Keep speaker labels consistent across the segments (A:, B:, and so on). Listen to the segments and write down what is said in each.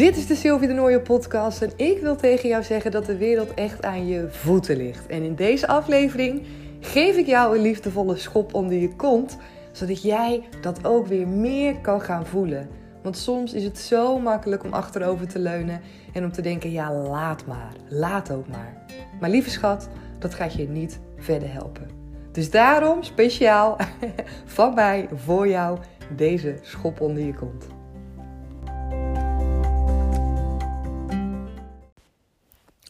A: Dit is de Sylvie de Nooie podcast en ik wil tegen jou zeggen dat de wereld echt aan je voeten ligt. En in deze aflevering geef ik jou een liefdevolle schop onder je kont, zodat jij dat ook weer meer kan gaan voelen. Want soms is het zo makkelijk om achterover te leunen en om te denken, ja laat maar, laat ook maar. Maar lieve schat, dat gaat je niet verder helpen. Dus daarom speciaal van mij voor jou deze schop onder je kont.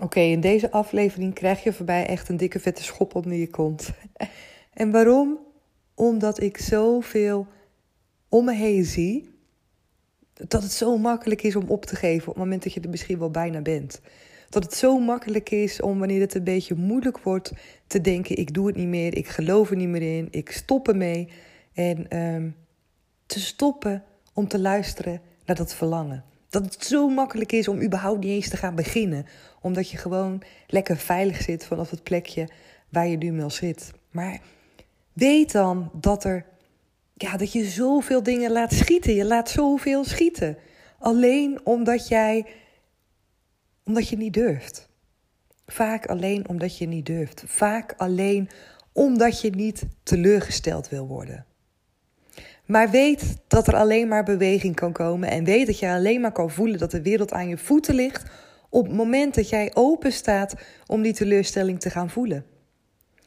A: Oké, in deze aflevering krijg je voorbij echt een dikke vette schop onder je kont. En waarom? Omdat ik zoveel om me heen zie dat het zo makkelijk is om op te geven op het moment dat je er misschien wel bijna bent. Dat het zo makkelijk is om wanneer het een beetje moeilijk wordt te denken: ik doe het niet meer, ik geloof er niet meer in, ik stop ermee. En um, te stoppen om te luisteren naar dat verlangen. Dat het zo makkelijk is om überhaupt niet eens te gaan beginnen. Omdat je gewoon lekker veilig zit vanaf het plekje waar je nu mee zit. Maar weet dan dat, er, ja, dat je zoveel dingen laat schieten. Je laat zoveel schieten. Alleen omdat jij omdat je niet durft. Vaak alleen omdat je niet durft. Vaak alleen omdat je niet teleurgesteld wil worden. Maar weet dat er alleen maar beweging kan komen en weet dat je alleen maar kan voelen dat de wereld aan je voeten ligt op het moment dat jij open staat om die teleurstelling te gaan voelen.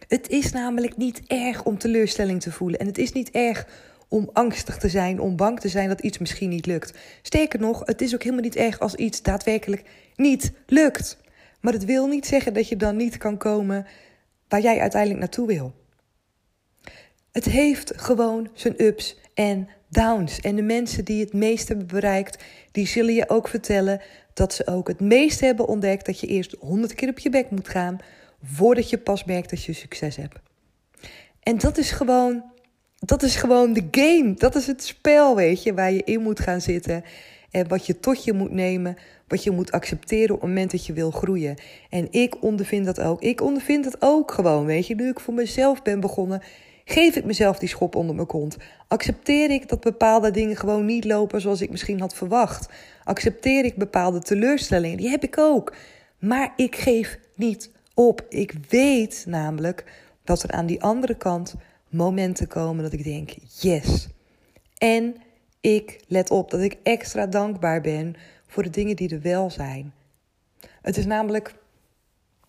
A: Het is namelijk niet erg om teleurstelling te voelen en het is niet erg om angstig te zijn, om bang te zijn dat iets misschien niet lukt. Sterker nog, het is ook helemaal niet erg als iets daadwerkelijk niet lukt. Maar het wil niet zeggen dat je dan niet kan komen waar jij uiteindelijk naartoe wil. Het heeft gewoon zijn ups en downs. En de mensen die het meest hebben bereikt, die zullen je ook vertellen dat ze ook het meest hebben ontdekt dat je eerst honderd keer op je bek moet gaan voordat je pas merkt dat je succes hebt. En dat is gewoon, dat is gewoon de game. Dat is het spel, weet je, waar je in moet gaan zitten. En wat je tot je moet nemen, wat je moet accepteren op het moment dat je wil groeien. En ik ondervind dat ook. Ik ondervind dat ook gewoon, weet je. Nu ik voor mezelf ben begonnen, Geef ik mezelf die schop onder mijn kont? Accepteer ik dat bepaalde dingen gewoon niet lopen zoals ik misschien had verwacht? Accepteer ik bepaalde teleurstellingen? Die heb ik ook. Maar ik geef niet op. Ik weet namelijk dat er aan die andere kant momenten komen dat ik denk: yes. En ik let op dat ik extra dankbaar ben voor de dingen die er wel zijn. Het is namelijk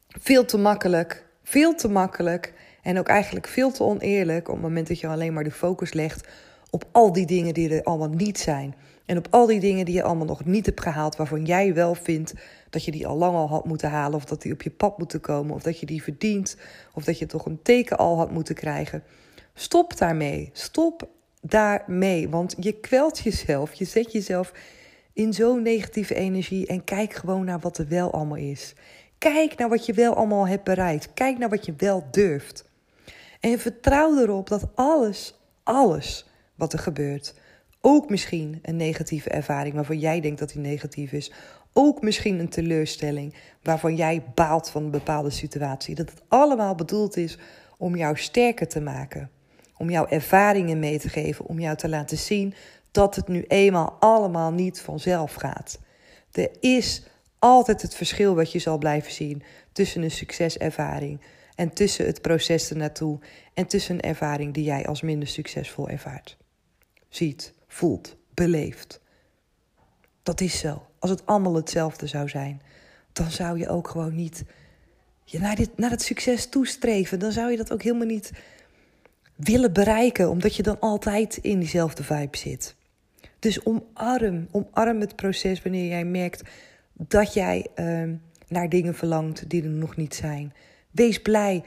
A: veel te makkelijk, veel te makkelijk en ook eigenlijk veel te oneerlijk op het moment dat je alleen maar de focus legt op al die dingen die er allemaal niet zijn. En op al die dingen die je allemaal nog niet hebt gehaald, waarvan jij wel vindt dat je die al lang al had moeten halen, of dat die op je pad moeten komen, of dat je die verdient, of dat je toch een teken al had moeten krijgen. Stop daarmee. Stop daarmee. Want je kwelt jezelf. Je zet jezelf in zo'n negatieve energie. En kijk gewoon naar wat er wel allemaal is. Kijk naar wat je wel allemaal hebt bereikt. Kijk naar wat je wel durft. En vertrouw erop dat alles, alles wat er gebeurt, ook misschien een negatieve ervaring waarvan jij denkt dat die negatief is, ook misschien een teleurstelling waarvan jij baalt van een bepaalde situatie, dat het allemaal bedoeld is om jou sterker te maken, om jouw ervaringen mee te geven, om jou te laten zien dat het nu eenmaal allemaal niet vanzelf gaat. Er is altijd het verschil wat je zal blijven zien tussen een succeservaring en tussen het proces ernaartoe en tussen een ervaring die jij als minder succesvol ervaart. Ziet, voelt, beleeft. Dat is zo. Als het allemaal hetzelfde zou zijn, dan zou je ook gewoon niet je naar, dit, naar het succes toestreven. Dan zou je dat ook helemaal niet willen bereiken, omdat je dan altijd in diezelfde vibe zit. Dus omarm, omarm het proces wanneer jij merkt dat jij uh, naar dingen verlangt die er nog niet zijn. Wees blij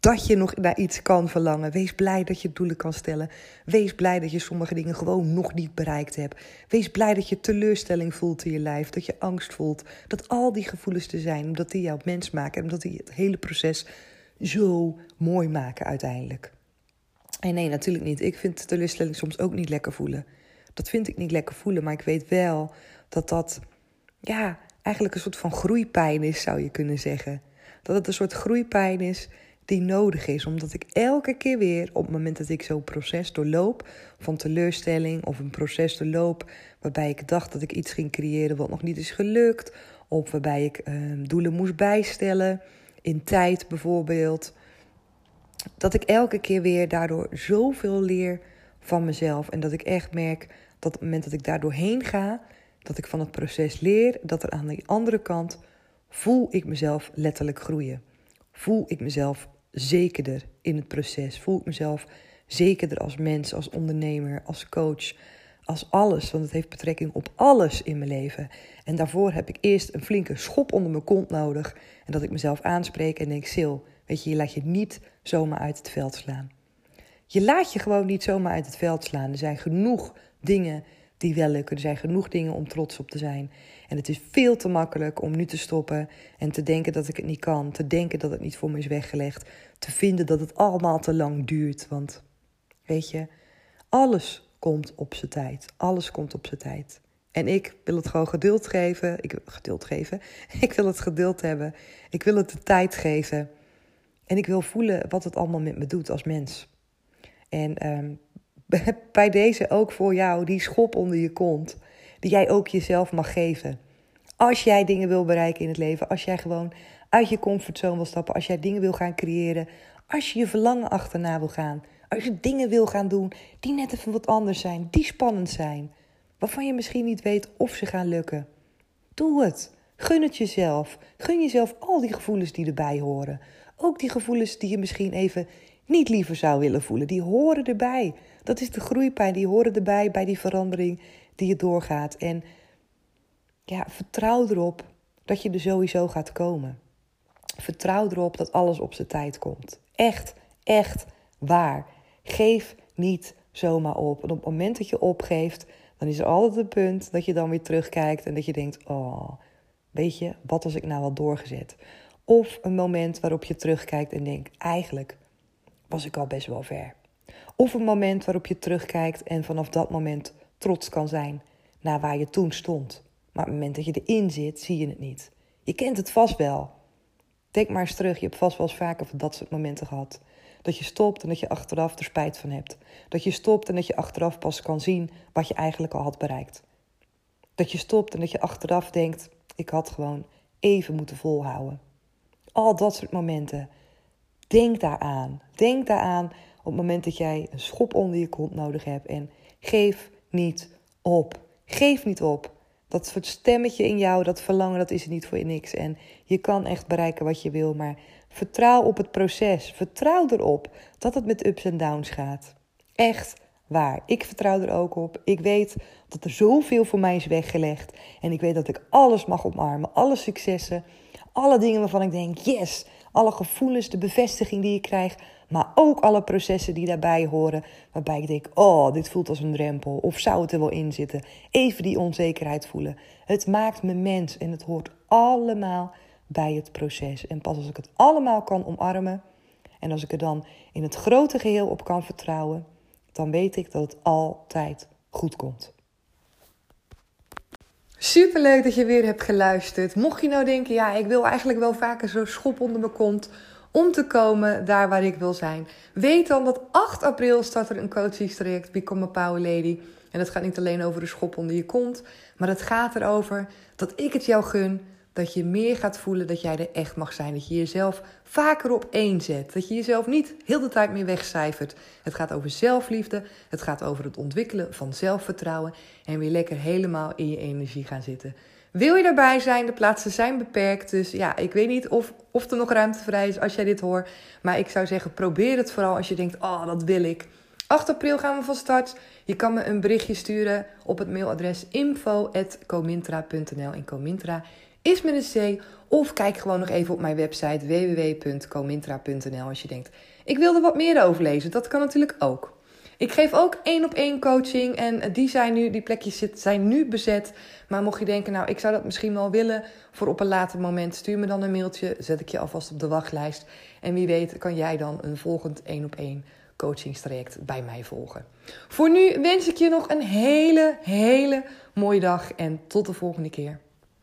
A: dat je nog naar iets kan verlangen. Wees blij dat je doelen kan stellen. Wees blij dat je sommige dingen gewoon nog niet bereikt hebt. Wees blij dat je teleurstelling voelt in je lijf, dat je angst voelt. Dat al die gevoelens er zijn, omdat die jou mens maken en omdat die het hele proces zo mooi maken uiteindelijk. En nee, natuurlijk niet. Ik vind teleurstelling soms ook niet lekker voelen. Dat vind ik niet lekker voelen, maar ik weet wel dat dat, ja, eigenlijk een soort van groeipijn is, zou je kunnen zeggen. Dat het een soort groeipijn is die nodig is. Omdat ik elke keer weer, op het moment dat ik zo'n proces doorloop, van teleurstelling of een proces doorloop, waarbij ik dacht dat ik iets ging creëren wat nog niet is gelukt, of waarbij ik uh, doelen moest bijstellen, in tijd bijvoorbeeld, dat ik elke keer weer daardoor zoveel leer van mezelf. En dat ik echt merk dat op het moment dat ik daar doorheen ga, dat ik van het proces leer, dat er aan de andere kant voel ik mezelf letterlijk groeien. Voel ik mezelf zekerder in het proces. Voel ik mezelf zekerder als mens, als ondernemer, als coach, als alles. Want het heeft betrekking op alles in mijn leven. En daarvoor heb ik eerst een flinke schop onder mijn kont nodig. En dat ik mezelf aanspreek en denk: Sil, weet je, je laat je niet zomaar uit het veld slaan. Je laat je gewoon niet zomaar uit het veld slaan. Er zijn genoeg dingen die wel lukken. Er zijn genoeg dingen om trots op te zijn. En het is veel te makkelijk om nu te stoppen en te denken dat ik het niet kan. Te denken dat het niet voor me is weggelegd. Te vinden dat het allemaal te lang duurt. Want weet je, alles komt op zijn tijd. Alles komt op zijn tijd. En ik wil het gewoon geduld geven. Ik wil geduld geven. Ik wil het geduld hebben. Ik wil het de tijd geven. En ik wil voelen wat het allemaal met me doet als mens. En um, bij deze ook voor jou die schop onder je kont, die jij ook jezelf mag geven. Als jij dingen wil bereiken in het leven, als jij gewoon uit je comfortzone wil stappen, als jij dingen wil gaan creëren, als je je verlangen achterna wil gaan, als je dingen wil gaan doen die net even wat anders zijn, die spannend zijn, waarvan je misschien niet weet of ze gaan lukken. Doe het. Gun het jezelf. Gun jezelf al die gevoelens die erbij horen. Ook die gevoelens die je misschien even niet liever zou willen voelen. Die horen erbij. Dat is de groeipijn. Die horen erbij bij die verandering die je doorgaat. En ja, vertrouw erop dat je er sowieso gaat komen. Vertrouw erop dat alles op zijn tijd komt. Echt, echt waar. Geef niet zomaar op. En op het moment dat je opgeeft, dan is er altijd een punt dat je dan weer terugkijkt en dat je denkt: Oh, weet je, wat was ik nou al doorgezet? Of een moment waarop je terugkijkt en denkt: Eigenlijk was ik al best wel ver. Of een moment waarop je terugkijkt en vanaf dat moment trots kan zijn naar waar je toen stond. Maar op het moment dat je erin zit, zie je het niet. Je kent het vast wel. Denk maar eens terug, je hebt vast wel eens vaker van dat soort momenten gehad. Dat je stopt en dat je achteraf er spijt van hebt. Dat je stopt en dat je achteraf pas kan zien wat je eigenlijk al had bereikt. Dat je stopt en dat je achteraf denkt: ik had gewoon even moeten volhouden. Al dat soort momenten. Denk daaraan. Denk daaraan op het moment dat jij een schop onder je kont nodig hebt. En geef niet op. Geef niet op. Dat soort stemmetje in jou, dat verlangen, dat is er niet voor niks. En je kan echt bereiken wat je wil, maar vertrouw op het proces. Vertrouw erop dat het met ups en downs gaat. Echt waar. Ik vertrouw er ook op. Ik weet dat er zoveel voor mij is weggelegd. En ik weet dat ik alles mag omarmen. Alle successen. Alle dingen waarvan ik denk, yes, alle gevoelens, de bevestiging die je krijgt, maar ook alle processen die daarbij horen, waarbij ik denk: oh, dit voelt als een drempel, of zou het er wel in zitten? Even die onzekerheid voelen. Het maakt me mens en het hoort allemaal bij het proces. En pas als ik het allemaal kan omarmen en als ik er dan in het grote geheel op kan vertrouwen, dan weet ik dat het altijd goed komt. Super leuk dat je weer hebt geluisterd. Mocht je nou denken, ja, ik wil eigenlijk wel vaker zo'n schop onder mijn kont om te komen daar waar ik wil zijn. Weet dan dat 8 april start er een coachingstraject Become a Power Lady. En dat gaat niet alleen over de schop onder je kont, maar het gaat erover dat ik het jou gun dat je meer gaat voelen dat jij er echt mag zijn. Dat je jezelf vaker op één zet. Dat je jezelf niet heel de tijd meer wegcijfert. Het gaat over zelfliefde. Het gaat over het ontwikkelen van zelfvertrouwen. En weer lekker helemaal in je energie gaan zitten. Wil je daarbij zijn? De plaatsen zijn beperkt. Dus ja, ik weet niet of, of er nog ruimte vrij is als jij dit hoort. Maar ik zou zeggen, probeer het vooral als je denkt, oh, dat wil ik. 8 april gaan we van start. Je kan me een berichtje sturen op het mailadres info.comintra.nl. En Comintra is met een C. Of kijk gewoon nog even op mijn website www.comintra.nl als je denkt, ik wil er wat meer over lezen. Dat kan natuurlijk ook. Ik geef ook één op één coaching en die, zijn nu, die plekjes zijn nu bezet. Maar mocht je denken, nou ik zou dat misschien wel willen voor op een later moment, stuur me dan een mailtje, zet ik je alvast op de wachtlijst. En wie weet kan jij dan een volgend één op één coachingstraject bij mij volgen. Voor nu wens ik je nog een hele, hele mooie dag en tot de volgende keer.